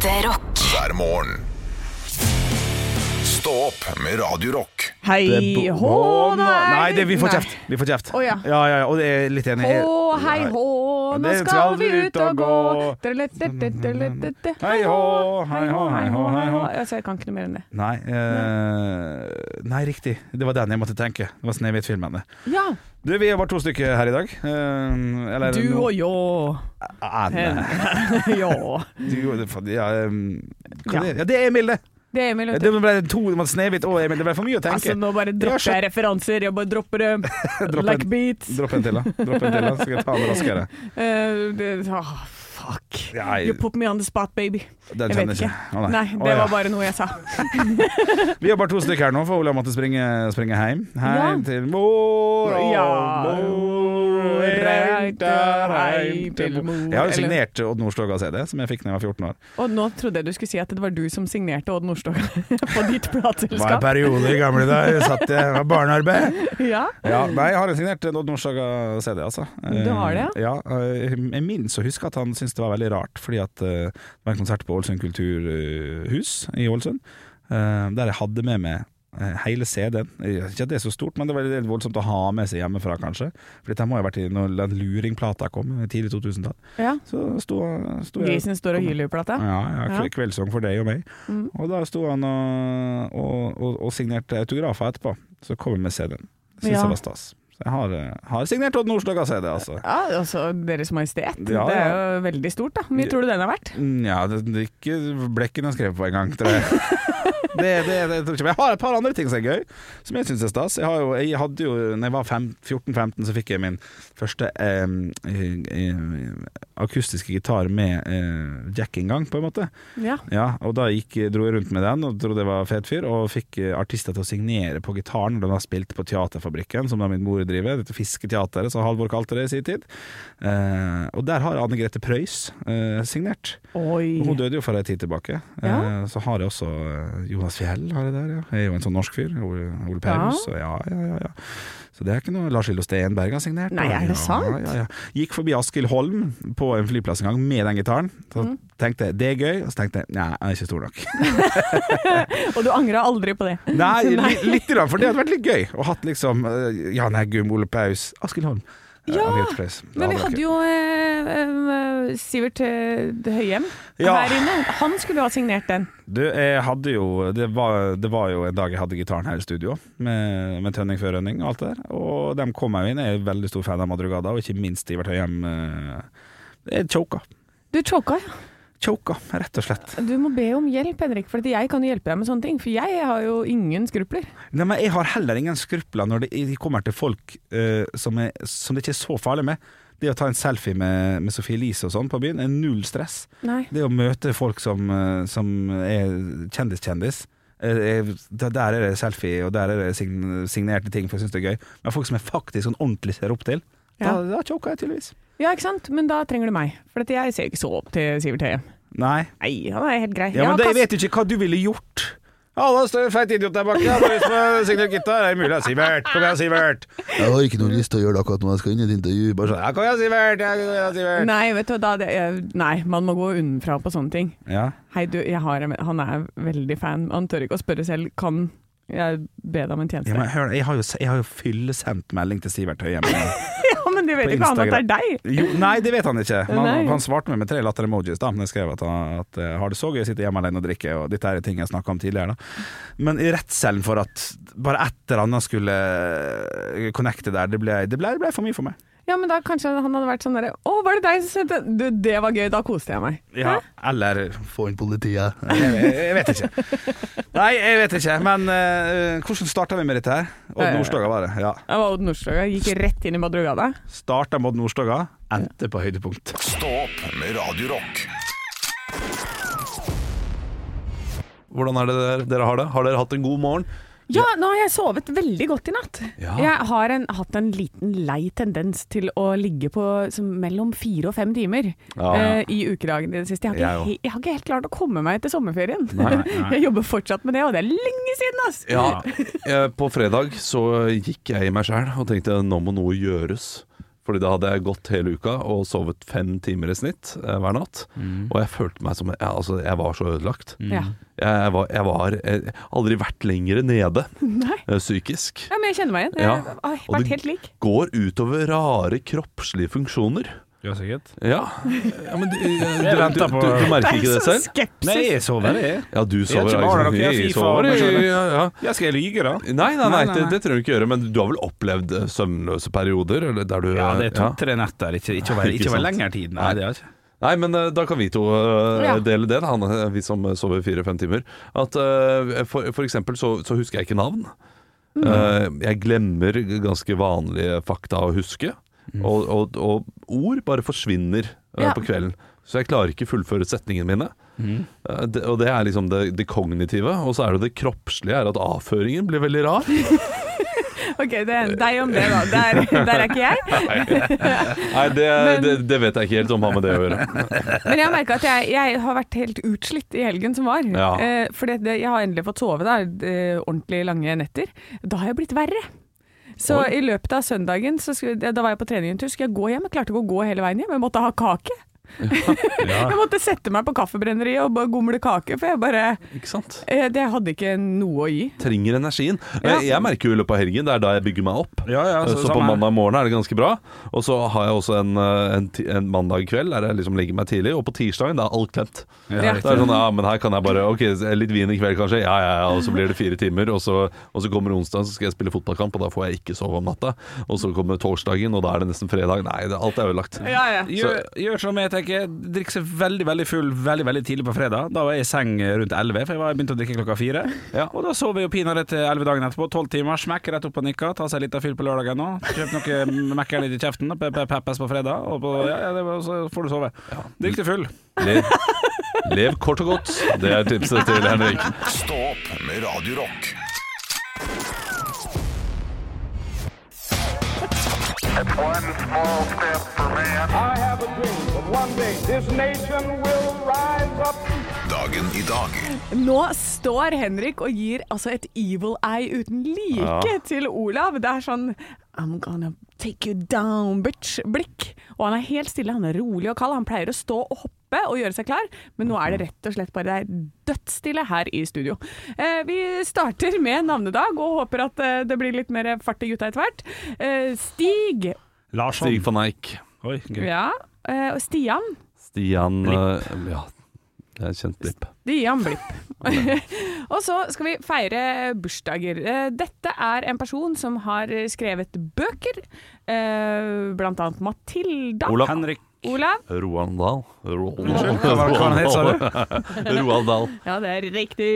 Ekte rock. hver morgen. Stå opp med Radio Rock. Hei hå, Nei, det, vi får kjeft. Vi får kjeft. Å, ja. ja, ja, og det er litt enig. Å, hei hå, nå skal vi ut og gå. Hei hå, hei hå, hei hå, hei hå. Altså, jeg kan ikke noe mer enn det. Nei, eh, nei, riktig. Det var den jeg måtte tenke. Det var Snehvit-filmen. det. Ja. Du, Vi er bare to stykker her i dag. Eh, eller Du og jo. Anne. Er? ja, det er Emil, det. Det er Emil, Det ble to det var Snehvit og Emil. Det ble for mye å tenke. Altså, nå bare Jeg dropper jeg referanser. Jeg bare dropper dem. Dropp like beats. Dropp en til, da. Dropp en til, da. Så skal jeg ta den raskere. Uh, det, åh, fuck. Jeg- You put me on the spot, baby. Den Jeg vet ikke. Å, Nei, nei. det ja. var bare noe jeg sa. Vi har bare to stykker her nå, for Olav måtte springe, springe hjem. Heim Ja. til mor og Ja. mor. Heim til mor. Jeg har jo signert Odd Nordstoga-CD, som jeg fikk da jeg var 14 år. Og nå trodde jeg du skulle si at det var du som signerte Odd Nordstoga på ditt Det var en periode i gamle dager, satt jeg var barnearbeid. Ja. Ja, nei, jeg har jo signert Odd Nordstoga-CD, altså. Du har det, ja? Ja, Jeg minnes å huske at han syntes det var veldig rart, fordi at eh, det var en konsert på Ålesund kulturhus i Ålesund, eh, der jeg hadde med meg eh, hele CD-en. Ikke at det er så stort, men det var litt voldsomt å ha med seg hjemmefra, kanskje. For dette må ha vært i når den luringplata kom, tidlig 2000-tall. ja. Så sto, sto Grisen står og hyler plata. Ja, ja, Ja. kveldssang for deg og meg. Mm. Og da sto han og, og, og, og signerte autografer etterpå. Så kom han med CD-en. Syns Ja. jeg var stas. Så jeg har, eh, har signert Odd Nordstoga CD, altså. Ja, altså Deres Majestet. Ja, Det er jo veldig stort, da. Hvor mye tror du den er verdt? Ja, det, det er ikke blekken jeg skrev på en gang, tror jeg. Det, det, det, tror jeg ikke. Men jeg har et par andre ting som er gøy, som jeg syns er stas. Jeg, har jo, jeg hadde jo, når jeg var 14-15, så fikk jeg min første eh, eh, akustiske gitar med eh, jackinngang, på en måte. Ja. Ja, og da gikk, dro jeg rundt med den og trodde jeg var fet fyr, og fikk eh, artister til å signere på gitaren når de da spilte på Teaterfabrikken, som da min mor driver, dette Fisketeateret, som Halvor kalte det i sin tid. Eh, og der har Anne Grete Preus eh, signert. Oi. Hun døde jo for en tid tilbake. Ja. Eh, så har jeg også eh, Jonas Fjell, har jeg der, ja. Jeg er jo en sånn norsk fyr. Ole, Perus. Ja. og Ja, ja, ja, ja. Så det er ikke noe Lars Lillo Stenberg har signert. Nei, er det ja, sant? Ja, ja. Gikk forbi Askild Holm på en flyplass en gang med den gitaren. Så Mm. tenkte jeg det er gøy, og så tenkte jeg nei, jeg er ikke stor nok. Og du angra aldri på det? Nei, nei. litt grann, for det hadde vært litt gøy å hatt liksom Ja, Jan Heggum, Ole Paus, Askild Holm. Eh, Ja, Men vi hadde jo eh, eh, Sivert eh, Høyem Ja. her inne. Han skulle jo ha signert den. Du, jeg hadde jo det var, det var jo en dag jeg hadde gitaren her i studio, med, med tønning før rønning og alt det der. Og de kom meg jo inn. Jeg er veldig stor fan av Madrugada, og ikke minst Sivert Høyem. eh, Jeg choka. Du choka, ja. Choka, rett og slett. Du må be om hjelp, Henrik, for jeg kan hjelpe deg med sånne ting. For jeg har jo ingen skrupler. Nei, men jeg har heller ingen skrupler når det kommer til folk uh, som, er, som det ikke er så farlig med. Det å ta en selfie med, med Sophie Elise og sånn på byen er null stress. Nei. Det å møte folk som, eh, som er kjendiskjendis eh, eh, der er det selfie, og der er det signerte ting, for jeg syns det er gøy. Men folk som jeg faktisk sånn ordentlig ser opp til, Ja. da, da choker jeg tydeligvis. Ja, ikke sant? Men da trenger du meg. For jeg ser ikke så opp til Sivert Høie. Nei. Nei, han er helt grei. Ja, men jeg vet ikke hva du ville gjort. Ja, da står det en feit idiot der bak. Ja, har lyst gitar. Er det mulig? Sivert, kom igjen, Sivert. Jeg har ikke noe lyst til å gjøre det akkurat når jeg skal inn i et intervju. Bare sånn Ja, kom igjen, Sivert. Ja, Sivert. Nei, vet du, da, det, nei, man må gå unnafra på sånne ting. Ja. Hei, du, jeg har, en- han er veldig fan. Han tør ikke å spørre selv. Kan jeg be deg om en tjeneste? Ja, men hør, jeg har jo, jeg har jo fyllesendt melding til Sivert Høyem. Ja, vet ikke han at det er deg! Jo, nei, det vet han ikke. Men han, han svarte meg med tre latter-emojis da men jeg skrev at, han, at eh, har det så gøy å sitte hjemme alene og drikke, og dette er ting jeg snakka om tidligere. Da. Men i redselen for at bare et eller annet skulle eh, connecte der, det ble, det ble, det ble for mye for meg. Ja, men da kanskje han hadde vært sånn derre Å, var det deg som sendte Du, det var gøy, da koste jeg meg. Ja, eller få inn politiet. jeg, jeg vet ikke. Nei, jeg vet ikke. Men uh, hvordan starta vi med dette her? Odd. Nordstoga var det. Ja. Det var Odd Nordstoga, gikk rett inn i Madrugada. Starta med Odd Nordstoga, endte på høydepunkt. Stopp med radiorock. Hvordan er det dere, dere har det? Har dere hatt en god morgen? Ja, nå har jeg sovet veldig godt i natt. Ja. Jeg har en, hatt en liten lei tendens til å ligge på som, mellom fire og fem timer Ja. uh, i ukedagen i det siste. Jeg har, ikke, jeg, jeg har ikke helt klart å komme meg etter sommerferien. Nei, nei. Jeg jobber fortsatt med det, og det er lenge siden, ass! Ja, eh, På fredag så gikk jeg i meg sjæl og tenkte nå må noe gjøres. Fordi da hadde jeg gått hele uka og sovet fem timer i snitt eh, hver natt. Og jeg følte meg som jeg, altså, jeg var så ødelagt. Ja. Jeg var, jeg var jeg, aldri vært lenger nede Nei. eh, psykisk. ja, men jeg kjenner meg igjen. Ja. Jeg har vært helt lik. Går utover rare kroppslige funksjoner. Ja, sikkert. Ja, ja men du, du, du, du, du merker ikke det selv? skepsis. Nei, jeg sover, jeg. Ja, du sover. ikke bare liksom, jeg sover, og ja, ja. Ja, skal jeg lyge, da? Nei, nei, nei, Nei, nei, det, det trenger du ikke gjøre. Men du har vel opplevd eh, søvnløse perioder? Eller der du, Ja, det er to-tre netter, ikke, ikke over, Ikke ikke over lengre tid. Nei, det er ikke. Nei, men eh, da kan vi to uh, dele det, da, han, vi som sover fire-fem timer. At uh, for, for eksempel så, så husker jeg ikke navn. Mm. Uh, jeg glemmer ganske vanlige fakta å huske. Og, og, og ord bare forsvinner eh, Ja. på kvelden. Så jeg klarer ikke fullføre setningene mine. Eh, det, og det er liksom det, det kognitive. Og så er det det kroppslige, er at avføringen blir veldig rar. Ok, det er deg om det, da. Der, der er ikke jeg. Nei, det, Men- det, det vet jeg ikke helt om har med det å gjøre. Men jeg har merka at jeg, jeg har vært helt utslitt i helgen som var. Ja. Eh, for jeg har endelig fått sove da, eh, ordentlig lange netter. Da har jeg blitt verre. Så Oi. i løpet av søndagen, så skulle, da var jeg på trening en tur, skulle jeg gå hjem. Jeg klarte ikke å gå hele veien hjem, jeg måtte ha kake. Jeg måtte sette meg på kaffebrenneriet og bare gomle kake, for jeg bare Ikke sant? eh, Det hadde ikke noe å gi. Trenger energien. Ja. Jeg, merker jo i løpet av helgen, det er da jeg bygger meg opp. Ja, ja, så så, på mandag morgen er det ganske bra. Og så har jeg også en, eh, en, en mandag kveld der jeg liksom legger meg tidlig. Og på tirsdagen da er alt klemt. Ja, Ja. Det er sånn, ja, men her kan jeg bare Ok, litt vin i kveld kanskje. Ja, ja, ja. Og så blir det fire timer. Og så, og så kommer onsdag, så skal jeg spille fotballkamp, og da får jeg ikke sove om natta. Og så kommer torsdagen, og da er det nesten fredag. Nei, det, alt er ødelagt. Ja, ja. Gjør, gjør som jeg tenker. Drikk seg veldig veldig full veldig veldig tidlig på fredag. Da var jeg i seng rundt 11, for jeg var begynte å drikke klokka fire. Ja. Og da sov jeg jo pinadø til 11 dagen etterpå. 12 timer, smekk rett opp på nikka. Ta seg litt av fyll på lørdagen nå. Kjøp noe Mækkern litt i kjeften. pe- pe- Peppes på fredag. Og på, ja, ja, det var, så får du sove. Drikk deg full. Lev, lev kort og godt. Det er tipset til Henrik. Stå opp med Radio Dagen i dag Nå står Henrik og gir altså et evil eye uten like til Olav. Det er sånn I'm gonna take you down, bitch-blikk. Og han er helt stille, han er rolig og kald. Han pleier å stå og hoppe og gjøre seg klar, men nå er det rett og slett bare det er dødsstille her i studio. Eh, vi starter med navnedag og håper at eh, det blir litt mer fart i gutta etter hvert. Eh, Stig. Larsson. Stig van Eijk. Oi, gøy. Ja. Eh, og Stian. Stian Blipp. Ja, det er kjent blipp. Stian Blipp. og så skal vi feire bursdager. Eh, Dette er en person som har skrevet bøker, eh, blant annet Matilda. Olav. Henrik Olav. Roald Dahl. Roald Dahl. Ja, det er riktig.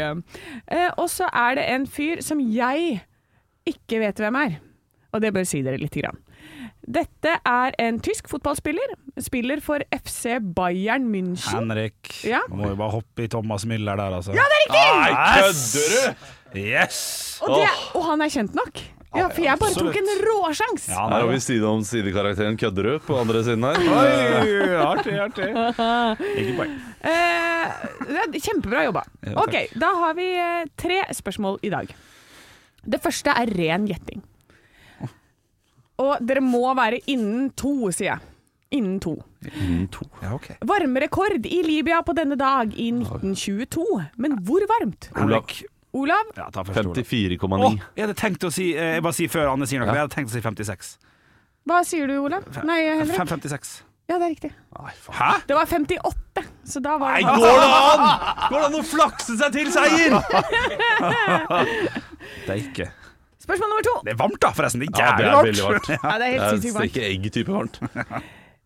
Eh, og så er det en fyr som jeg ikke vet hvem er. Og det bør si dere lite grann. Dette er en tysk fotballspiller. Spiller for FC Bayern München. Henrik. Ja. Må jo bare hoppe i Thomas Müller der, altså. Ja, det er riktig! Nei, kødder du?! Yes! Og, det, og han er kjent nok. Ja, for jeg bare tok en råsjans. Ja, Her har vi side om side-karakteren Kødderud på andre siden her. Oi, artig, artig. Ikke poeng. Eh, det er kjempebra jobba. Ja, ok, da har vi eh, tre spørsmål i dag. Det første er ren gjetting. Og dere må være innen to, sier jeg. Innen to. Ja, okay. Varmerekord i Libya på denne dag i 1922. Men hvor varmt? Olav. Olav? Ja, ta først, Olav. 54,9. Å, jeg hadde tenkt å si eh, Jeg bare sier før Anne sier noe. Ja. Jeg hadde tenkt å si 56. Hva sier du, Olav? Nei, Henrik? 556. Ja, det er riktig. Hæ? Det var 58, så da var Nei, det går det an?! Går det an å flakse seg til seier?! Det er ikke Spørsmål nummer to. Det er varmt, da, forresten. Det er Ja, det jævlig er varmt. veldig varmt. Ja, det er helt Det sinnssykt er varmt. ikke egg type varmt.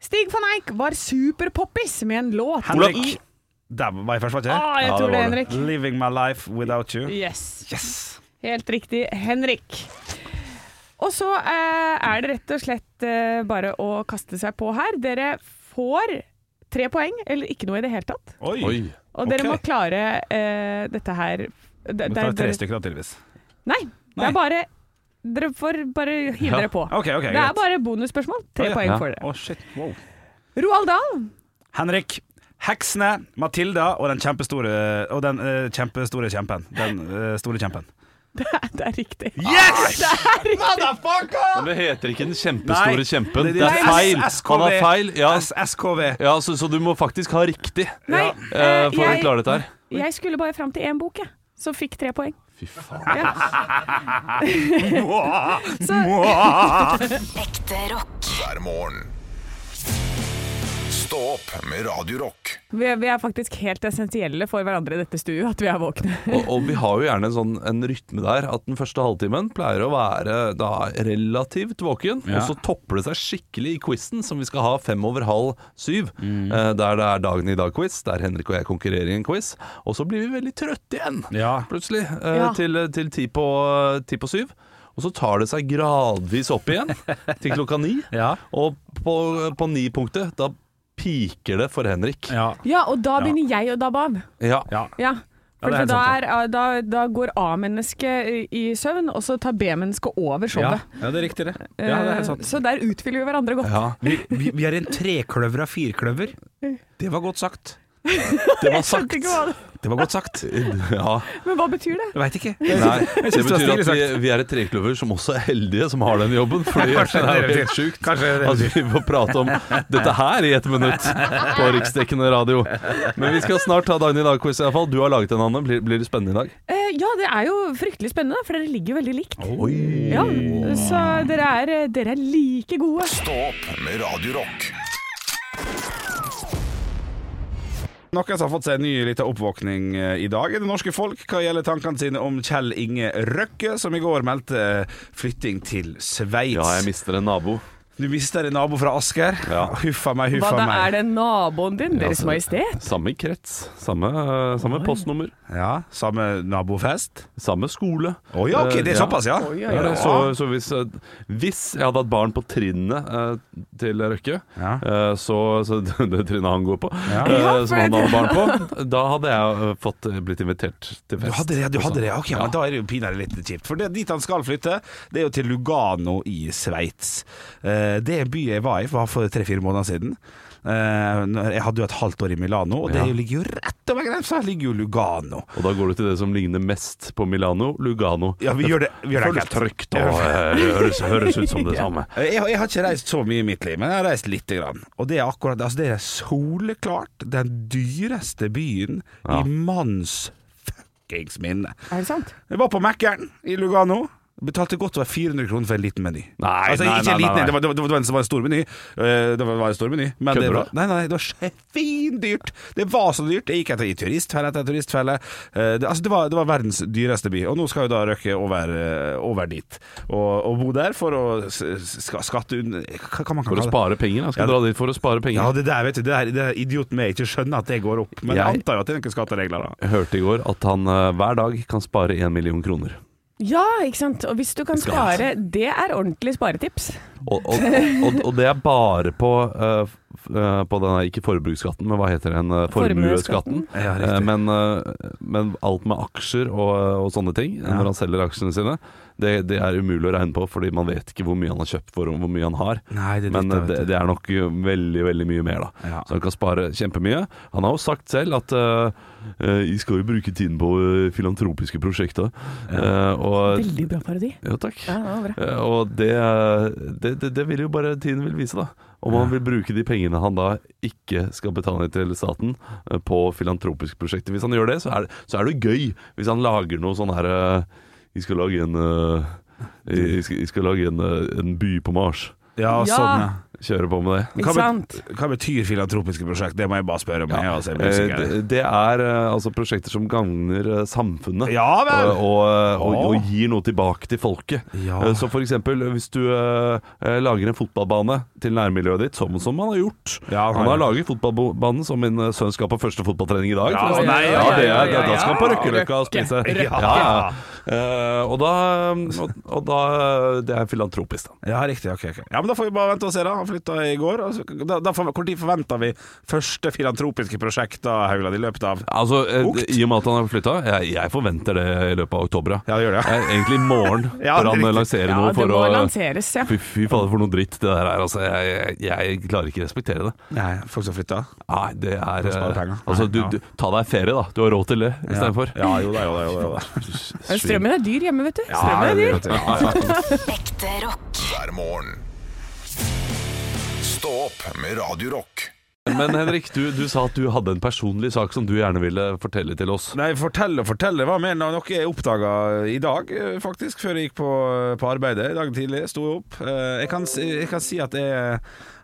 Stig van Eijk var superpoppis med en låt Henrik. i Der var jeg først, var ikke ah, jeg? Ja, tror det Henrik. Living my life without you. Yes. Yes! Helt riktig, Henrik. Og så eh, er det rett og slett eh, bare å kaste seg på her. Dere får tre poeng, eller ikke noe i det hele tatt. Oi. Oi. Og dere okay. må klare eh, dette her det, Det er tre stykker, da, tydeligvis. Nei, det er bare Dere får bare hive Ja. dere på. Okay, okay, det er greit. bare bonusspørsmål. Tre oh, ja. poeng Ja. for dere. Oh, shit. Wow. Roald Dahl. Henrik. Heksene, Matilda og den kjempestore Og den eh, kjempestore kjempen. Den eh, store kjempen. Det er, det er riktig. Yes! Det er riktig. Motherfucker! Men det heter ikke Den kjempestore Nei, kjempen. det- Det, det er feil. Han har feil. Ja, S- SKV. ja så, så du må faktisk ha riktig Nei, eh, eh, for å jeg, klare dette her. jeg skulle bare fram til én bok, jeg. Som fikk tre poeng. Fy faen. Ja. Så, Ekte rock. hver morgen. Stå opp med Radio Rock. vi, er- vi er faktisk helt essensielle for hverandre i dette stuet, at vi er våkne. Og, og vi har jo gjerne en sånn en rytme der at den første halvtimen pleier å være da relativt våken, Ja. og så topper det seg skikkelig i quizen som vi skal ha fem over halv syv. Eh, der det er Dagen i dag-quiz, der Henrik og jeg konkurrerer i en quiz. Og så blir vi veldig trøtte igjen, Ja. plutselig, eh, Ja. til, til ti, på, ti på syv. Og så tar det seg gradvis opp igjen til klokka ni. Ja. Og på, på ni-punktet, da piker det for Henrik. Ja. Ja, og da begynner jeg å dabbe av. Ja. ja. Ja. For det er da, er, da, da går A-mennesket i- søvn, og så tar B-mennesket over showet. ja, det er riktig, det. Ja, det er sant. Eh, Så der utfyller vi hverandre godt. ja. Vi, vi, vi er en trekløver av firkløver. Det var godt sagt. Det var sagt. Det var godt sagt. Ja. Men hva betyr det? Veit ikke. Nei, det betyr at vi, vi er et trekløver som også er heldige som har den jobben. Fordi Kanskje det er helt sjukt at vi får prate om dette her i ett minutt på riksdekkende radio. Men vi skal snart ta dagen i dag-quiz iallfall. Du har laget en, Anne. Blir, blir det spennende i dag? Eh, ja, det er jo fryktelig spennende, for dere ligger jo veldig likt. Oi. Ja, så dere er, dere er like gode. Stå opp med Radio Noen som har fått seg en ny liten oppvåkning eh, i dag er det norske folk hva gjelder tankene sine om Kjell Inge Røkke, som i går meldte flytting til Sveits. Ja, jeg mister en nabo. Du mister en nabo fra Asker. Ja. Huffa meg, Hva huffa da, meg. er det naboen din, Deres altså, Majestet? Samme krets. Samme, samme postnummer. Ja, Samme nabofest? Samme skole. Å ja, ok, det er Eh, såpass, ja. Oi, ja, Ja, så, så hvis, eh, hvis jeg hadde hatt barn på trinnet eh, til Røkke, Ja. eh, så, så det trinnet han går på, Ja. eh, som han hadde barn på, da hadde jeg fått blitt invitert til fest. Du hadde det, du hadde det. Ok, Ja. men Da er det jo pinadø litt kjipt. For det, dit han skal flytte, det er jo til Lugano i Sveits. Eh, det er en by jeg var i var for tre-fire måneder siden. Eh, jeg hadde jo et halvt år i Milano, og det Ja. ligger jo rett over grensa. ligger jo Lugano. Og da går du til det som ligner mest på Milano, Lugano. Ja, vi gjør det, vi gjør det trygt og eh, høres, høres ut som det samme. Jeg, jeg har ikke reist så mye i mitt liv, men jeg har reist lite grann. Og det er akkurat altså Det er soleklart den dyreste byen Ja. i manns fuckings minne. Er det sant? Jeg var på Mækkern i Lugano. Betalte godt over 400 kroner for en liten meny. Nei, altså, nei, ikke nei, en liten, nei. Det, var, det, var, det, var en, det var en stor meny. Eh, Det var, en stor meny men det var. Nei, nei, det var svindyrt. Det var så dyrt. Jeg gikk etter i turistfelle etter turistfelle. Eh, Det, altså, det, var, det var verdens dyreste by. Og nå skal jo da Røkke over, eh, over dit og, og bo der for å skatte unna Hva kan man For å spare penger. Han skal Ja, dra dit for å spare penger. Ja, det der, vet du, det er, det er idioten meg ikke skjønner at det går opp. Men jeg, Jeg- antar jo at det er noen skatteregler, da. Jeg hørte i går at han hver dag kan spare én million kroner. Ja, ikke sant. Og hvis du kan spare, det er ordentlig sparetips. Og, og, og, og det er bare på, uh, eh, på denne, ikke forbruksskatten, men hva heter den? eh, Formuesskatten. Ja, men, men alt med aksjer og, og sånne ting, Ja. når han selger aksjene sine, det, det er umulig å regne på, fordi man vet ikke hvor mye han har kjøpt for og hvor mye han har. Nei, det er Men eh, det, det er nok eh, veldig, veldig mye mer, da. Ja. Så han kan spare kjempemye. Han har jo sagt selv at uh, jeg skal jo bruke tiden på eh, filantropiske prosjekter. Uh, og Veldig bra parodi. Jo, takk. Ja, det var bra. Eh, og det, det, det, det vil jo bare tiden vil vise, da. Om han vil bruke de pengene han da ikke skal betale til staten, eh, på filantropiske prosjekter. Hvis han gjør det, så er det, så er det gøy. Hvis han lager noe sånn her eh, Vi skal lage en eh, jeg skal, jeg skal lage en, eh, en by på Mars. Ja, Ja. sånn, ja. Kjøre på med det. Hva, sant? hva betyr filantropiske prosjekt? Det må jeg bare spørre om. Jeg, altså, det, det er eh, altså prosjekter som gagner eh, samfunnet. Ja vel! Og, og, og, og gir noe tilbake til folket. Ja. Så for eksempel hvis du eh, lager en fotballbane til nærmiljøet ditt, som, som han har gjort. Ja, han har laget fotballbanen som min sønn skal på første fotballtrening i dag. Ja, nei, ja, ja, det ja, er, ja, Da skal han på ja. Røkkeløkka og spise. Ja, ja. Eh, og, da, og, og da Det er filantropisk, da. Ja, riktig. Okay, okay. Ja, men Da får vi bare vente og se, da. Flytta i går. Altså, da, da, for- hvor tid forventer vi første filantropiske prosjekt da, Haugland, i løpet av Altså, eh, I og med at han har flytta, jeg, jeg forventer det i løpet av oktober. ja. Ja, det gjør det. Jeg, egentlig i morgen Ja, bør han lansere Ja, noe det for må å lanseres, ja. Fy, fy fader, for noe dritt det der er. Altså, jeg, jeg, jeg klarer ikke respektere det. Nei, folk som flytter? Nei, det er å eh. Altså, du, du, ta deg ferie, da. Du har råd til det istedenfor. Ja, jo da, jo da. Jo da, jo da. Strømmen er dyr hjemme, vet du. Ja, Strømmen er dyr. Ja, ja. Ekte rock. hver morgen. Stå opp med Radio Rock. Men Henrik, du, du sa at du hadde en personlig sak som du gjerne ville fortelle til oss. Nei, fortell og fortell. Det var mer enn noe jeg oppdaga i dag, eh, faktisk, før jeg gikk på, på arbeidet. I dag tidlig sto jeg opp. Eh, Jeg kan, jeg kan si at jeg,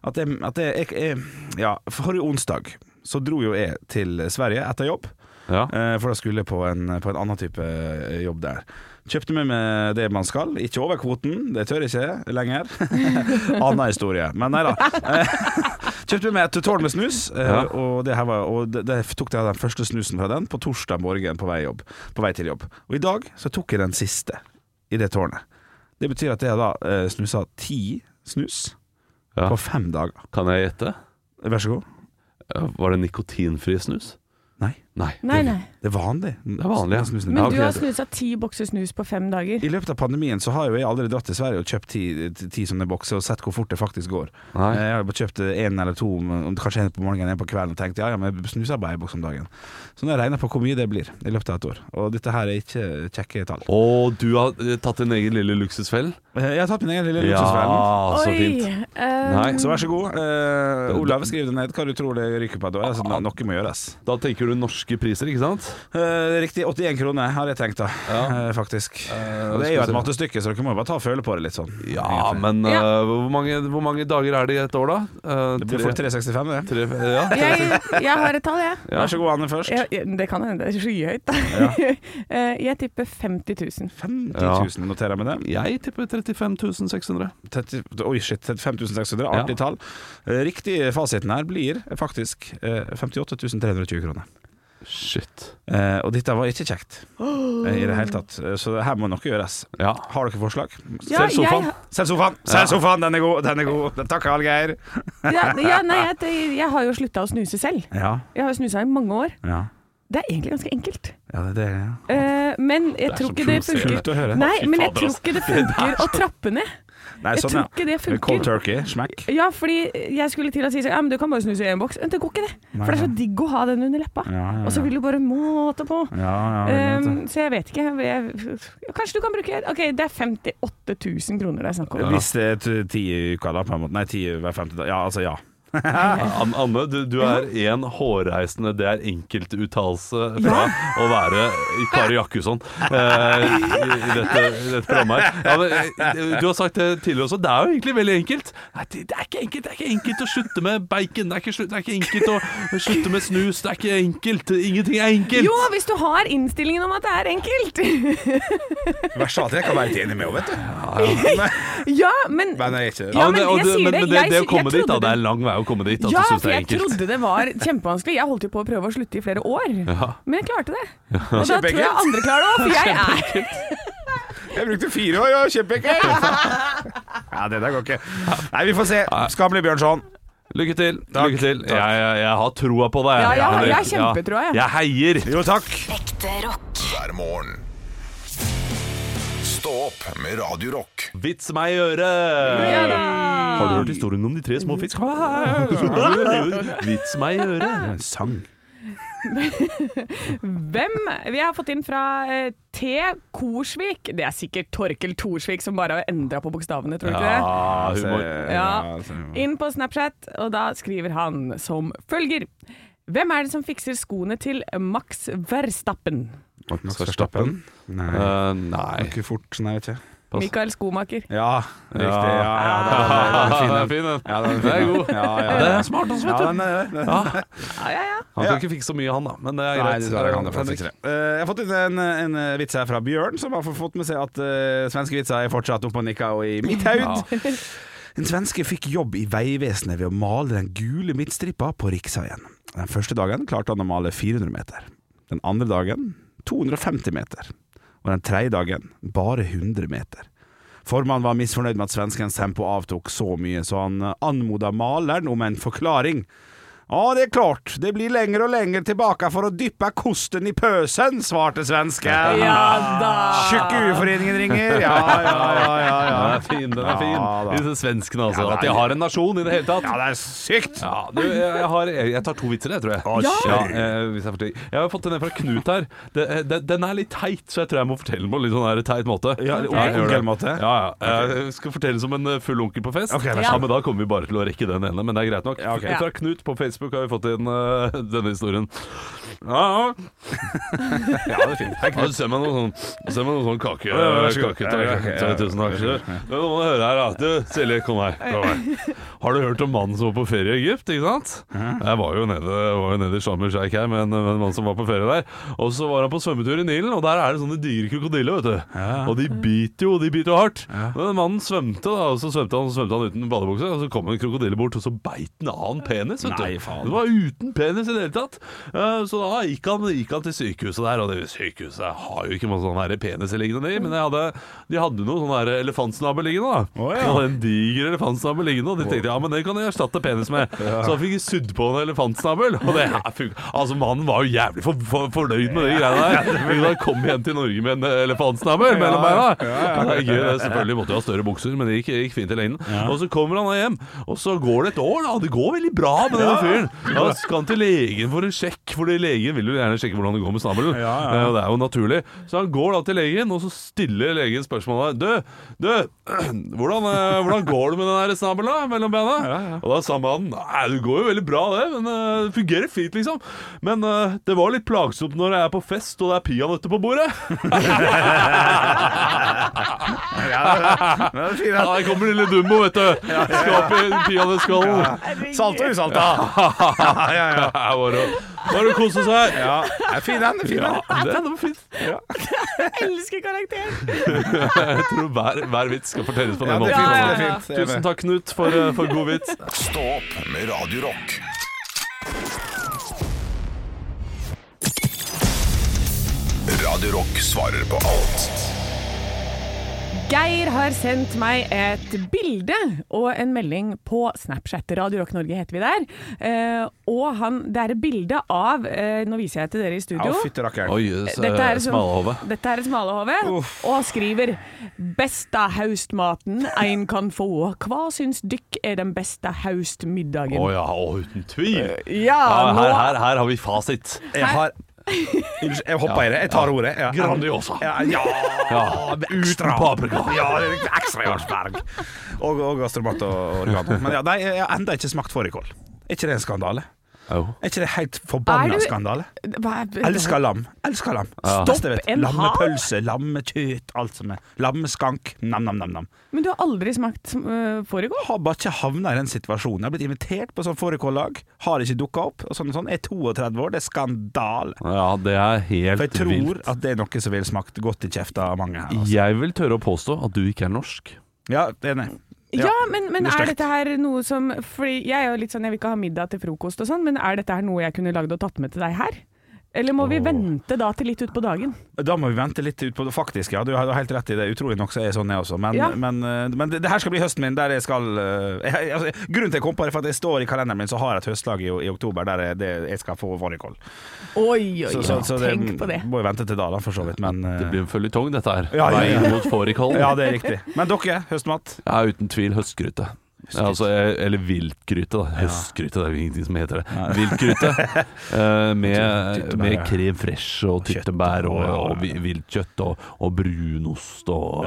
at jeg, at jeg, jeg, jeg Ja, forrige onsdag så dro jo jeg til Sverige etter jobb. Ja. Eh, For da skulle jeg på en, på en annen type eh, jobb der. Kjøpte med meg det man skal. Ikke over kvoten, det tør jeg ikke lenger. Anna historie. Men nei da. Eh, Kjøpte med meg et tårn med snus, Ja. og, det her var, og det, det tok jeg den første snusen fra den på torsdag morgen på vei, jobb, på vei til jobb. Og i dag så tok jeg den siste i det tårnet. Det betyr at jeg da snusa ti snus Ja. på fem dager. Kan jeg gjette? Vær så god. Var det nikotinfri snus? Nei, Nei. Nei, nei. det er vanlig. Det er vanlig, jeg. Men du har snusa ti bokser snus på fem dager. I løpet av pandemien så har jo jeg aldri dratt til Sverige og kjøpt ti, ti, ti sånne bokser og sett hvor fort det faktisk går. Nei. Jeg har kjøpt én eller to, kanskje en på morgenen en på kvelden, og tenkt ja, ja, men jeg snuser bare en boks om dagen. Så nå har jeg regna på hvor mye det blir i løpet av et år. Og dette her er ikke kjekke tall. Og du har eh, tatt din egen lille luksusfell? Eh, Jeg har tatt min egen lille Ja, luksusfellen. så fint. Um... Nei. Så vær så god. Uh, Olav, skriv det ned hva du tror det ryker på. Da. Altså, noe må gjøres. Da tenker du norske priser, ikke sant? Eh, riktig 81 kroner har jeg tenkt, da. Eh, faktisk. og det er jo et mattestykke, så dere må jo bare ta og føle på det litt sånn. Ja, egentlig. men Ja. eh, hvor, mange, hvor mange dager er det i et år, da? Eh, Det blir fort 365, det. tre- ja. jeg, jeg har et tall, jeg. Ja. Vær så god, Anne, først. jeg, jeg det kan hende det er skyhøyt. Eh, jeg tipper 50 000. 50 Ja. 000, noterer jeg med det. Jeg tipper 35 600. 30, oi, shit, 5600. artig Ja. tall. Eh, Riktig fasiten her blir faktisk eh, 58 320 kroner. Shit. Eh, og dette var ikke kjekt eh, i det hele tatt, Eh, så her må noe gjøres. Ja. Har dere forslag? Ja, Selg sofaen. jeg- Selg sofaen! Selg sofaen, den er god! Den er god. Takk, Hallgeir. Ja, ja, nei, jeg, jeg har jo slutta å snuse selv. Ja, Jeg har jo snusa i mange år. ja. Det er egentlig ganske enkelt. Ja, det er det. Ja. Eh, men jeg er tror ikke det funker. Nei, men jeg tror ikke det Det funker å trappe ned. Nei, Jeg sånn, tror ikke det funker. Cold turkey, smekk. Ja, fordi jeg skulle til å si sånn, ja, men du kan bare snuse i en boks. Men det går ikke, det. For det er så digg å ha den under leppa. Ja, ja, Og så vil du bare måte på. Ja, ja, Um, så jeg vet ikke. Jeg, kanskje du kan bruke Ok, det er 58 000 kroner det er snakk om. Hvis det er ti i uka, da, på en måte. Nei, ti hver femte dag. Ja, altså, ja. An Anne, du, du er en hårreisende Det er enkeltuttalelse fra å være Kari Jakkusson eh, i, i, dette, i dette programmet her. Ja, men, eh, du har sagt det tidligere også, det er jo egentlig veldig enkelt. Nei, det, det, er ikke enkelt. det er ikke enkelt å slutte med bacon. Det er ikke, det er ikke enkelt å slutte med snus. Det er ikke enkelt. Ingenting er enkelt. Jo, hvis du har innstillingen om at det er enkelt! Verst av alt, jeg kan være litt enig med henne, vet du. ja, men Men jeg er Ja, men jeg jeg det, sier men, det. men det, Jeg det sy- å komme dit, da. Det er lang vei å komme dit. At Ja, du for jeg trodde det var kjempevanskelig. Jeg holdt jo på å prøve å slutte i flere år. Ja. Men jeg klarte det. Og da tror jeg andre klarer det òg, for jeg er Jeg brukte fire år, ja, kjempeekkelt! ja, det der går ikke. Nei, vi får se. Skamlig Bjørnson. Lykke til. Takk. Lykke til. Jeg, jeg, jeg har troa på deg. Ja, jeg jeg har kjempetroa, jeg. Jeg heier. Jo, takk. Ekte rock. hver morgen. Stå opp med Radio Rock. Vits meg i øret! Har du hørt historien om de tre små fisk? Vits meg i øret. En sang. Hvem Vi har fått inn fra eh, T. Korsvik. Det er sikkert Torkel Thorsvik som bare har endra på bokstavene, tror du ikke det? Ja, humor. Ja. Inn på Snapchat, og da skriver han som følger. Hvem er det som fikser skoene til Max Verstappen? Max Verstappen? Nei. Uh, nei. Ikke fort, nei, vet ikke. Pass. Mikael Skomaker. Ja, riktig. Ja, ja, det er- fin, Den. Ja, den er Det god. Ja, ja, Det er smart, også, vet du. den er det. Ja. Ja, ja, ja. Han kan ikke fikse så mye, han da, men det er Nei, greit. det tror jeg det Eh, Jeg har fått inn en, en eh, vits her fra Bjørn, som har fått med seg at uh, svenske vitser er fortsatt oppe og nikker og i mitt haud. En svenske fikk jobb i Vegvesenet ved å male den gule midtstripa på riksveien. Den første dagen klarte han å male 400 meter. Den andre dagen 250 meter. Og den tredje dagen bare 100 meter. Formannen var misfornøyd med at svenskens tempo avtok så mye, så han anmoda maleren om en forklaring. Ja, det er klart, det blir lenger og lenger tilbake for å dyppe kosten i pøsen, svarte svensken. Ja da. Tjukkuforeningen ringer. Ja, ja, ja, ja, ja. Den er fin, den er fin. Ja, da. Disse svenskene, altså. Ja, er- At de har en nasjon i det hele tatt. Ja, det er sykt. Ja, du, jeg, har, jeg, tar to vitser, jeg, tror jeg. Ja! Ja, eh, hvis jeg, får til jeg har fått den ned fra Knut her. Det, eh, den, den er litt teit, så jeg tror jeg må fortelle den på en litt sånn her teit måte. Ja, litt jeg gjør det. onkelmåte? Ja, ja. Jeg skal fortelle som en eh, full onkel på fest. Ok, vær ja. så god. Men da kommer vi bare til å rekke den ene, men det er greit nok. Ja, ok. Fra Knut på Facebook har vi fått inn uh, denne historien. Ja, ja. Ja, det er fint. Ja, ser meg noe sånn, ser meg noe sånn kake. Ja, så kake Ja, ja, ja. Tusen takk. Du, må høre her, da. Du, Silje, kom her. Kom her. Har du hørt om mannen som var på ferie i Egypt? Ikke sant? Jeg var jo nede, var jo nede i Sharm el Sheikh her med en, en mann som var på ferie der. Og så var han på svømmetur i Nilen, og der er det sånne digre krokodiller, vet du. Og de biter jo, de biter jo hardt. Men den mannen svømte, da, og så svømte han, svømte han uten badebukse, og så kom en krokodille bort, og så beit den av en penis, vet du. Nei, faen. Det var uten penis i det hele tatt. Eh, Så da gikk han, gikk han til sykehuset der, og det sykehuset har jo ikke masse sånne peniser liggende i, men jeg hadde, de hadde noe sånn elefantsnabel liggende, da. Oh, ja. En diger elefantsnabel liggende, og de tenkte ja, men det kan jeg erstatte penis med. Så han fikk sydd på en elefantsnabel, og det her funka. Altså, mannen var jo jævlig for, for, fornøyd med de greiene der. Men da kom igjen til Norge med en elefantsnabel mellom beina. Det gøy, det. Selvfølgelig måtte jo ha større bukser, men det gikk, gikk fint i lengden. Og så kommer han hjem, og så går det et år, da. Det går veldig bra med denne fyren. Da skal han til legen for en sjekk, fordi legen vil jo gjerne sjekke hvordan det går med snabelen. Ja, ja. Eh, det er jo naturlig. Så han går da til legen, og så stiller legen spørsmålet Du, du, hvordan, eh, hvordan går det med den der snabelen mellom bena? Og da sa mannen Nei, det går jo veldig bra, det, men eh, det fungerer fint, liksom. Men det var litt plagsomt når jeg er på fest og det er peanøtter på bordet. Ja, det er fint, Ja, der kommer lille Dumbo, vet du. Skal i peanøttskallen. Salta usalta. Ja, ja, ja. Her var det bare å kose seg. ja. Det er fin den. det er fin den. Ja, det er noe fint. Jeg elsker karakteren. Jeg tror hver, hver vits skal fortelles på den måten. Ja, ja, Det er ja. fint. Tusen takk, Knut, for, eh, for god vits. Stå opp med Radio Rock. Radio Rock svarer på alt Geir har sendt meg et bilde og en melding på Snapchat. Radio Rock Norge heter vi der. Eh, og han, det er et bilde av eh, Nå viser jeg til dere i studio. Ja, fytti rakkeren. Oi, Dette er, smalahove. dette er et smalahove, og han skriver 'Besta haustmaten ein kan få'. Hva syns dykk er den beste haustmiddagen? Å ja, oh, uten tvil. Ja, Ja, nå her, her, her har vi fasit. Jeg har jeg hoppa i det. Jeg tar ordet. Ja. Grandiosa. Ja, ja, Ja, Uten paprika. Ja, ekstra Jarlsberg. Og, og gastromat og oregano. Men ja, jeg har ennå ikke smakt fårikål. Er ikke det en skandale? Jo. Er ikke det helt forbanna du- skandale? Elsker lam. Elsker lam. Ja. Stopp en Lammepølse, lammekjøtt, alt som er Lammeskank. Nam-nam-nam. Men du har aldri smakt uh, fårikål? Har bare ikke havna i den situasjonen. Jeg har blitt invitert på sånn fårikållag, har ikke dukka opp. Og sånn sånn. Jeg er 32 år, det er skandale. Ja, det er helt vilt. For jeg tror vilt. at det er noe som ville smakt godt i kjefta av mange her. Altså. Jeg vil tørre å påstå at du ikke er norsk. Ja, enig. Ja, men, men er dette her noe som Fordi jeg er jo litt sånn, jeg vil ikke ha middag til frokost og sånn, men er dette her noe jeg kunne lagd og tatt med til deg her? Eller må vi vente da til litt utpå dagen? Da må vi vente litt ut på. Faktisk, ja. Du har helt rett i det. Utrolig nok så er jeg sånn, jeg også. Men, Ja. men, eh, men det, det her skal bli høsten min, der jeg skal eh, jeg, altså, Grunnen til jeg kom på det, er for at jeg står i kalenderen min, så har jeg et høstlag i, i oktober der jeg, det, jeg skal få varikål. Oi, oi, Så, så, så, så det Tenk på det. må vi vente til da, da, for så vidt. Men eh, Det blir en føljetong, dette her. Ja, ja, ja. Veien mot fårikål. Ja, det er riktig. Men dere, høstmat? Ja, uten tvil høstgryte. Ja, altså, eller viltgryte, da. Høstgryte, det er jo ingenting som heter det. Viltgryte eh, med, med krem fresh og tyttebær og, og- viltkjøtt og, og brunost og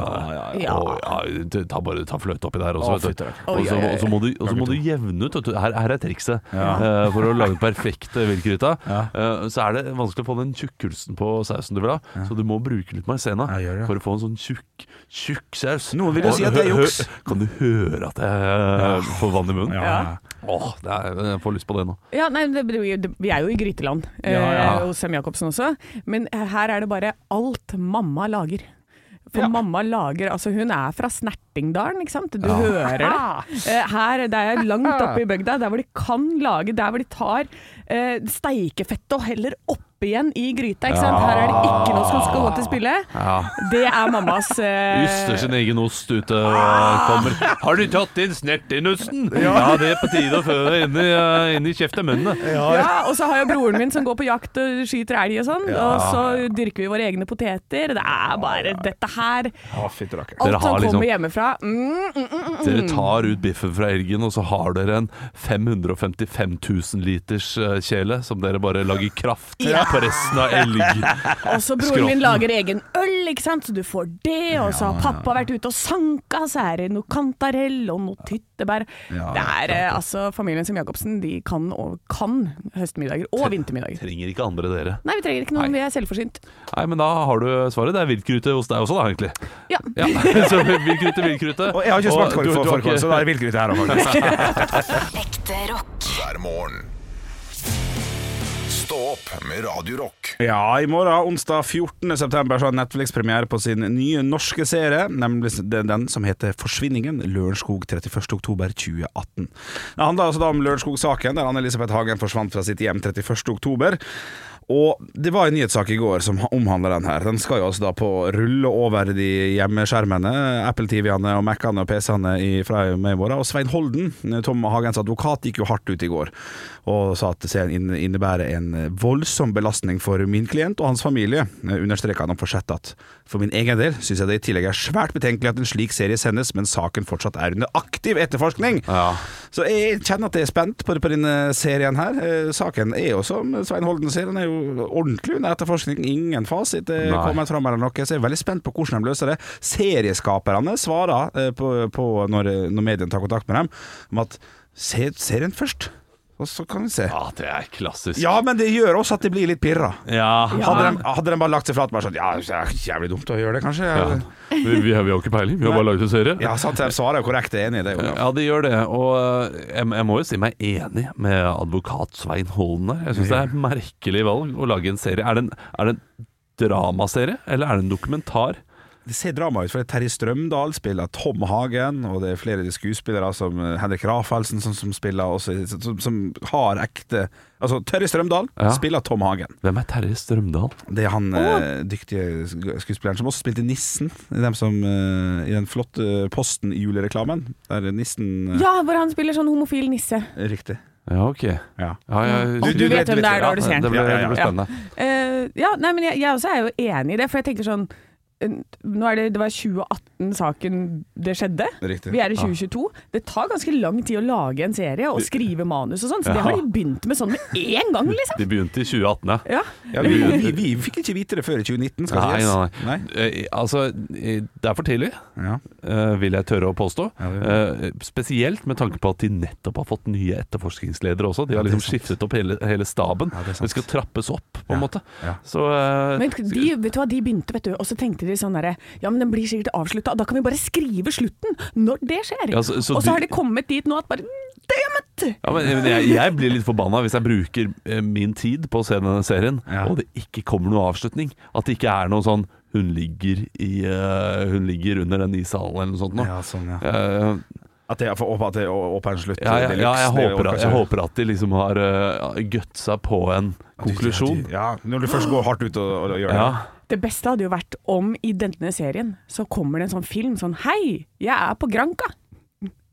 og, ja, Ta bare ta fløte oppi der også, vet du. Og så, må du, må du jevne ut. Her, her er trikset. Eh, for å lage den perfekte viltgryta, eh, så er det vanskelig å få den tjukkelsen på sausen du vil ha. Så du må bruke litt maisena for å få en sånn tjukk, tjukk saus. Noen vil jo si at det er juks. Kan du høre at jeg eh, får vann i munnen? Ja. Ja. Åh, det er, jeg får lyst på det nå. Ja, nei, det, vi er jo i gryteland eh, Ja, ja. hos Sem Jacobsen også, men her er det bare alt mamma lager. For mamma lager Altså, hun er fra Snertingdalen, ikke sant? Du hører det. Eh, Her, det er langt oppe i bygda, der hvor de kan lage Der hvor de tar eh, steikefettet og heller oppi igjen i gryta. Ikke sant? Her er det ikke noe som skal gå til spille. Ja. Det er mammas uh... Yster sin egen ost ute og kommer. Har du tatt inn snertinusten? Ja. det er på tide å fø deg inn i, eh, inn i kjeft og munnen. Ja, og så har jeg broren min som går på jakt og skyter elg og sånn. Og så dyrker vi våre egne poteter. Det er bare dette her. Alt som har liksom- kommer hjemmefra. Mm, mm, mm, mm. Dere tar ut biffen fra elgen, og så har dere en 555 000 liters eh, kjele som dere bare lager kraft på resten av elgskrotten. Og så broren min lager egen øl, ikke sant? så du får det. Og så har pappa vært ute og sanka, så er det noe kantarell og noe tyttebær. Det er eh, altså Familien som Jacobsen, de kan, og, kan høstmiddager og vintermiddager. Trenger ikke andre dere. Nei, vi trenger ikke noen, vi er selvforsynt. Nei, men da har du svaret. Det er viltgryte hos deg også, da, egentlig. Ja. Ja, så viltgryte, viltgryte. Og jeg har ikke smakt ikke- så da er det villgryte her òg, faktisk. Ekte rock. hver morgen. Stå opp med Radio Rock. Ja, i morgen, onsdag 14. september, så har Netflix premiere på sin nye norske serie, nemlig den, som heter 'Forsvinningen'. Lørenskog 31. oktober 2018. Det handler altså da om Lørenskog-saken, der Anne-Elisabeth Hagen forsvant fra sitt hjem 31. Og det var en nyhetssak i går som omhandler den her. Den skal jo altså da på rulle over de hjemmeskjermene, Apple TV-ene og Mac-ene og PC-ene i- fra med i morgen. Og Svein Holden, Tom Hagens advokat, gikk jo hardt ut i går og sa at serien innebærer en voldsom belastning for min klient og hans familie. Understreka han og fortsatte at for min egen del syns jeg det i tillegg er svært betenkelig at en slik serie sendes, men saken fortsatt er under aktiv etterforskning. Ja. Så jeg kjenner at jeg er spent på, på denne serien her. Eh, Saken er jo som Svein Holden sier, den er jo ordentlig under etterforskning. Ingen fasit er Nei. kommet fram eller noe, så jeg er veldig spent på hvordan de løser det. Serieskaperne svarer eh, på, på når, når mediene tar kontakt med dem, om at se serien først, og så kan vi se. ja, det er klassisk. Ja, men det gjør også at de blir litt pirra. Ja. Hadde, de, hadde de bare lagt seg flat bare sånn Ja, det er jævlig dumt å gjøre det, kanskje. Ja. Vi, vi, har, vi har ikke peiling, vi har bare laget en serie. ja sant, de svarer jo korrekt, jeg er enig i det. Olav. Ja, det gjør det. Og eh, jeg, jeg må jo si meg enig med advokat Svein Holden der. Jeg syns det er et merkelig valg å lage en serie. Er det en, er det en dramaserie, eller er det en dokumentar? Det ser drama ut, for Terje Strømdal spiller Tom Hagen, og det er flere skuespillere som eh, Henrik Rafaelsen som, som spiller også, som, som har ekte Altså, Terje Strømdal Ja. spiller Tom Hagen. Hvem er Terje Strømdal? Det er han oh. dyktige skuespilleren som også spilte Nissen i, dem som, eh, i den flotte Posten i julereklamen. Der Nissen Ja, hvor han spiller sånn homofil nisse. Riktig. Ja, ok. Ja. Ja, ja, Du, du vet hvem det er, da du ser Det blir Ja, ja, ja. det ble spennende. Eh, ja, nei, men jeg, jeg også er jo enig i det, for jeg tenker sånn nå er det, det var 2018-saken det skjedde. Riktig. Vi er i 2022. Det tar ganske lang tid å lage en serie og skrive manus og sånn, så det har de begynt med sånn med én gang, liksom. De begynte i 2018, ja. Ja. Ja, vi, vi, vi fikk ikke vite det før i 2019, skal Nei, sies. nei, nei. Eh, altså, det er for tidlig, Ja. eh, vil jeg tørre å påstå. Ja, Eh, spesielt med tanke på at de nettopp har fått nye etterforskningsledere også. De har liksom sant. skiftet opp hele, hele staben. Ja, det skal trappes opp, på en Ja, måte. ja. Så Men de, vet du hva, de begynte, vet du, og så tenkte de sånn derre Ja, men den blir sikkert avslutta, da kan vi bare skrive slutten når det skjer. Ja, så- så og så har de kommet dit nå at bare ja, men men jeg, jeg blir litt forbanna hvis jeg bruker eh, min tid på å se denne serien, Ja. og det ikke kommer noen avslutning. At det ikke er noe sånn hun ligger, i, uh, hun ligger under den ishallen eller noe sånt. Nå. Ja, sånn, ja. Uh, At det er for at det er en slutt. ja, ja, ja, jeg, håper at, jeg håper at de liksom har uh, gutsa på en konklusjon. Ja, når du først går hardt ut og, og gjør det. Ja. Det beste hadde jo vært om i denne serien så kommer det en sånn film sånn Hei, jeg er på Granka!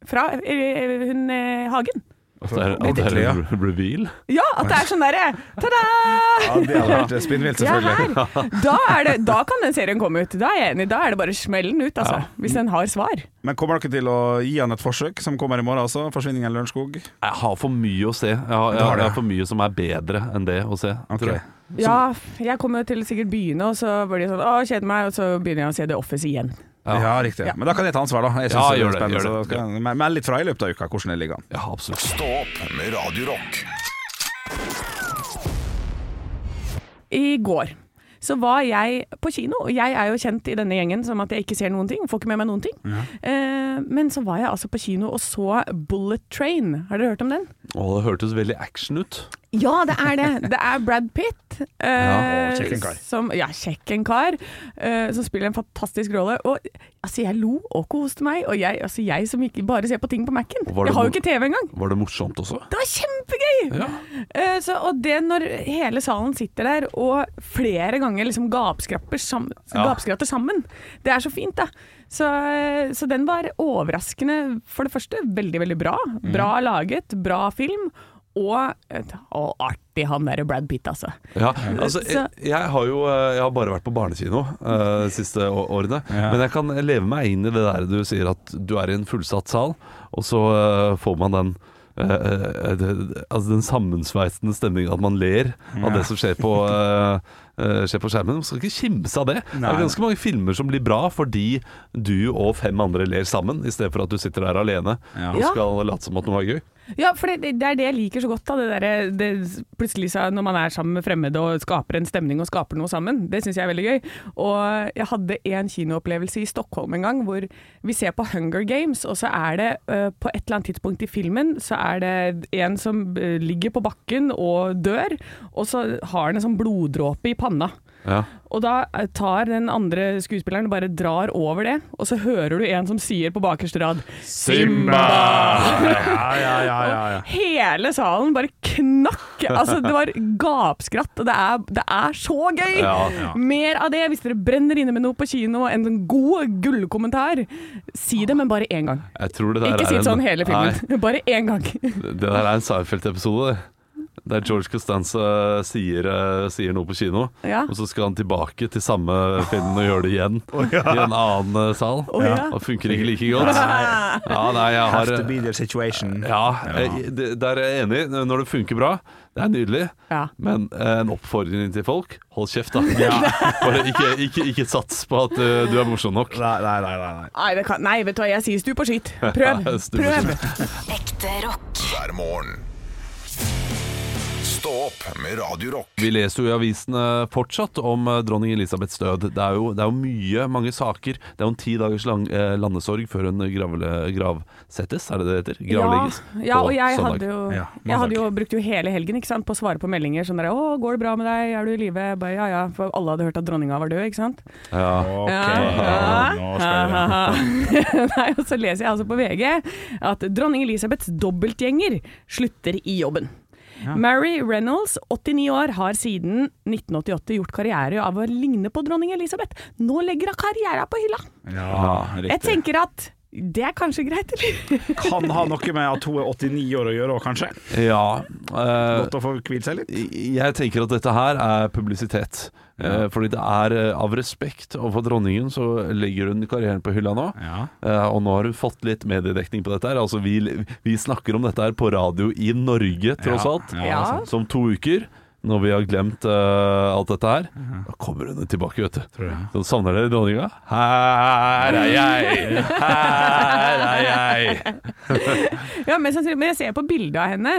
Fra eh, hun eh, Hagen. At det er, at det er en reveal. Ja, at det er sånn derre Ta-da! Ja, det hadde vært spinnvilt, selvfølgelig. her! Da, er det, da kan den serien komme ut. Da er jeg enig. Da er det bare å smelle den ut, altså. Hvis den har svar. Men kommer dere til å gi han et forsøk, som kommer i morgen også? 'Forsvinningen i Lørenskog'? Jeg har for mye å se. Jeg har, jeg, jeg har for mye som er bedre enn det å se. Ok. Tror jeg. Ja, jeg kommer til sikkert begynne, og så blir det sånn Å, kjeder meg, og så begynner jeg å se The Office igjen. Ja. riktig. Men da kan jeg ta ansvar, da. Jeg synes Ja, det gjør det, gjør det. så jeg Meld litt fra i løpet av uka hvordan det ligger an. Ja, absolutt. Stå opp med Radiorock. I går så var jeg på kino, og jeg er jo kjent i denne gjengen som at jeg ikke ser noen ting, får ikke med meg noen ting. Eh, men så var jeg altså på kino og så Bullet Train. Har dere hørt om den? Å, det hørtes veldig action ut. Ja, det er det. Det er Brad Pitt. eh, ja, kjekk en kar. Som, ja, kjekk en kar. eh, som spiller en fantastisk rolle. Og altså, jeg lo og koste meg. Og jeg, altså, jeg som ikke bare ser på ting på Mac-en. Jeg har jo ikke TV engang. Var det morsomt også? Det var kjempegøy! Ja. Eh, så, og det når hele salen sitter der og flere ganger liksom gapskratter sam Ja. sammen, det er så fint, da. Så, eh, så den var overraskende, for det første, veldig, veldig bra. Bra laget, bra film. Og, og artig han derre Brad Pitt, altså. Ja, altså, jeg, jeg har jo eh, jeg har bare vært på barnekino uh, de siste årene. Ja. Men jeg kan leve meg inn i det der du sier at du er i en fullsatt sal, og så uh, får man den Uh, uh, uh, altså den sammensveisende stemninga, at man ler av det som skjer på, eh, eh, skjer på skjermen. Man skal ikke kimse av det. Det er ganske mange filmer som blir bra fordi du og fem andre ler sammen, i stedet for at du sitter der alene Ja. og skal late som at noe er gøy. Ja, for det, det er det jeg liker så godt. Da, det der, det, plutselig så, når man er sammen med fremmede og skaper en stemning og skaper noe sammen. Det syns jeg er veldig gøy. Og jeg hadde en kinoopplevelse i Stockholm en gang hvor vi ser på Hunger Games, og så er det uh, på et eller annet tidspunkt i filmen så er det en som øh, ligger på bakken og dør, og så har han en sånn bloddråpe i panna. Ja. Og da tar den andre skuespilleren bare drar over det, og så hører du en som sier på bakerste rad Ja, ja, ja, ja, ja. Hele salen bare knakk. Altså, det var gapskratt, og det er, det er så gøy! Ja, ja. Mer av det. Hvis dere brenner inne med noe på kino, en god gullkommentar, si det, men bare én gang. Jeg tror det der Ikke si en- hele hele Nei. filmen. Bare én gang. Det der er en Seinfeld-episode. det. Der George Costanza sier, eh, sier noe på kino, Ja. og så skal han tilbake til samme filmen og gjøre det igjen i en annen eh, sal. Oh, ja. Og funker ikke like godt. Ja, nei, jeg har Have to be their situation. ja, der er jeg enig. Når det funker bra, det er nydelig. Ja. Men eh, en oppfordring til folk hold kjeft, da. Bare ikke, ikke, ikke sats på at du er morsom nok. Nei, nei, nei, nei, nei. Kan, nei, vet du hva, jeg sier stup og skitt. Prøv. Prøv. Ekte rock. hver morgen. Stå opp med Radio Rock. Vi leser jo i avisene fortsatt om eh, dronning Elisabeths død. Det er, jo, det er jo mye, mange saker. Det er jo en ti dagers lang eh, landesorg før hun gravle, gravsettes, er det det heter? Gravlegges. Ja, ja og jeg hadde jo, Ja, jeg hadde jo brukt jo hele helgen ikke sant, på å svare på meldinger sånn der 'Å, går det bra med deg? Er du i live?' Bare, Ja ja, for alle hadde hørt at dronninga var død, ikke sant. Ja. Ok, Ja. nå skal jeg Nei, og så leser jeg altså på VG at dronning Elisabeths dobbeltgjenger slutter i jobben. Mary Reynolds, 89 år, har siden 1988 gjort karriere av å ligne på dronning Elisabeth. Nå legger hun karrieren på hylla. Ja, Jeg tenker at det er kanskje greit, eller? Kan ha noe med at hun er 89 år å gjøre òg, kanskje. ja eh, Godt å få hvilt seg litt. jeg tenker at dette her er publisitet. Eh, fordi det er eh, av respekt overfor dronningen så legger hun karrieren på hylla nå. Ja. Eh, og nå har hun fått litt mediedekning på dette her. Altså vi, vi snakker om dette her på radio i Norge, tross Ja, alt. ja, Ja. Som to uker. Når vi har glemt uh, alt dette her, da kommer hun tilbake, vet du. Så savner dere dronninga? Her er jeg! Her er jeg! Ja. Men jeg ser på bildet av henne,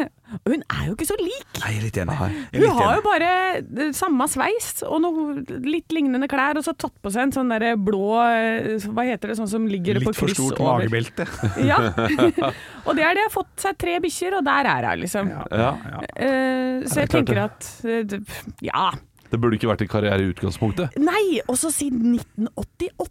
og hun er jo ikke så lik. Nei, jeg er litt enig. Jeg er Hun har enig. jo bare samme sveis og noe litt lignende klær, og så tatt på seg en sånn derre blå eh, Hva heter det, sånn som ligger på kryss. Litt for stort over. magebelte. Ja. og det er det. Har Fått seg tre bikkjer, og der er hun, liksom. Ja, Eh, så jeg er tenker at eh, Ja. Det burde ikke vært en karriere i utgangspunktet. Nei, også siden 1988.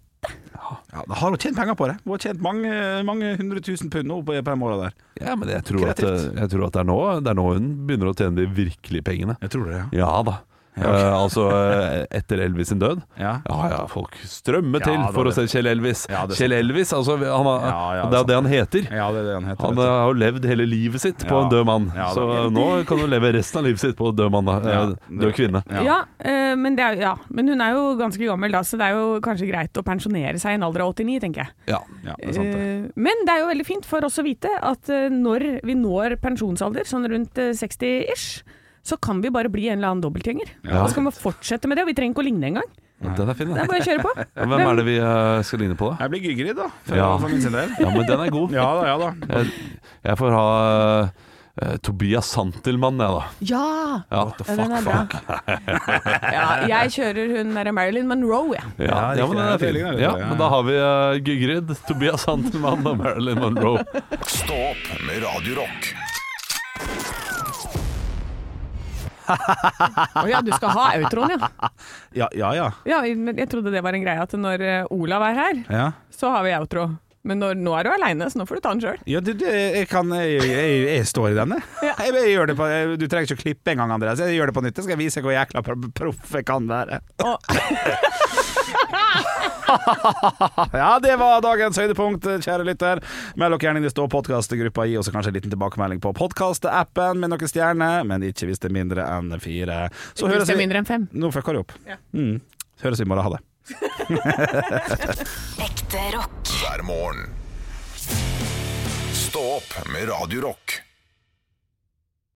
Ja, da har hun tjent penger på det. Hun har tjent mange, mange hundre tusen pund nå på, de fem åra der. Ja, men jeg tror, at, Kreativt. jeg tror at det er nå Det er nå hun begynner å tjene de virkelige pengene. Jeg tror det, ja. Ja da. Ja. Eh, altså eh, etter Elvis sin død. Ja. Ja ja, folk strømmer Ja, til for å se Kjell Elvis. Ja, det er Kjell. Elvis, altså han har, Ja, ja, Det er det han heter. Ja, det er det han heter. Han eh, har jo levd hele livet sitt på Ja. en død mann. Ja, så nå kan hun leve resten av livet sitt på en død mann. Ja, Eh, død kvinne. Ja. Ja, eh, men, det er, ja, men hun er jo ganske gammel da, så det er jo kanskje greit å pensjonere seg i en alder av 89, tenker jeg. Ja. Ja, det er sant det. Eh, Men det er jo veldig fint for oss å vite at eh, når vi når pensjonsalder, sånn rundt eh, 60-ish, så kan vi bare bli en eller annen dobbeltgjenger. Ja. Og så kan vi fortsette med det, og vi trenger ikke å ligne engang. Den er fin, Det er bare å kjøre på. Hvem er det vi eh, skal ligne på, da? Jeg blir Gygrid, da, for, Ja. for min sin del. Ja, men den er god. Ja da, ja da. Jeg, jeg får ha uh, Tobias Santelmann, jeg, da. Ja! Ja. ja den er bra. ja, jeg kjører hun derre Marilyn Monroe, jeg. Ja, Ja, ja, men den er fin. Ja, men da har vi uh, Gygrid, Tobias Santelmann og Marilyn Monroe. Stå opp med Radio Rock. oh, ja, du skal ha outroen, ja. Ja, ja. ja. ja. Men jeg trodde det var en greie at når eh, Olav er her, ja. så har vi outro. Men når, nå er du aleine, så nå får du ta den sjøl. Ja, det, det, jeg, kan, jeg, jeg, jeg står i denne. Ja. Jeg, jeg på, jeg, du trenger ikke å klippe engang, Andreas. Jeg gjør det på nytt. Jeg skal vise hvor jækla pro- proff jeg kan være. Ja, det var dagens høydepunkt, kjære lytter. Meld dere gjerne inn i Stå podkastgruppa. Gi oss kanskje en liten tilbakemelding på podkastappen med noen stjerner, men ikke hvis det er mindre enn fire. Så Hvis høres det er vi mindre enn fem. Nå fucka det opp. Ja. Mm. Høres vi i morgen. Ha det. Ekte rock. hver morgen. Stå opp med Radio Rock.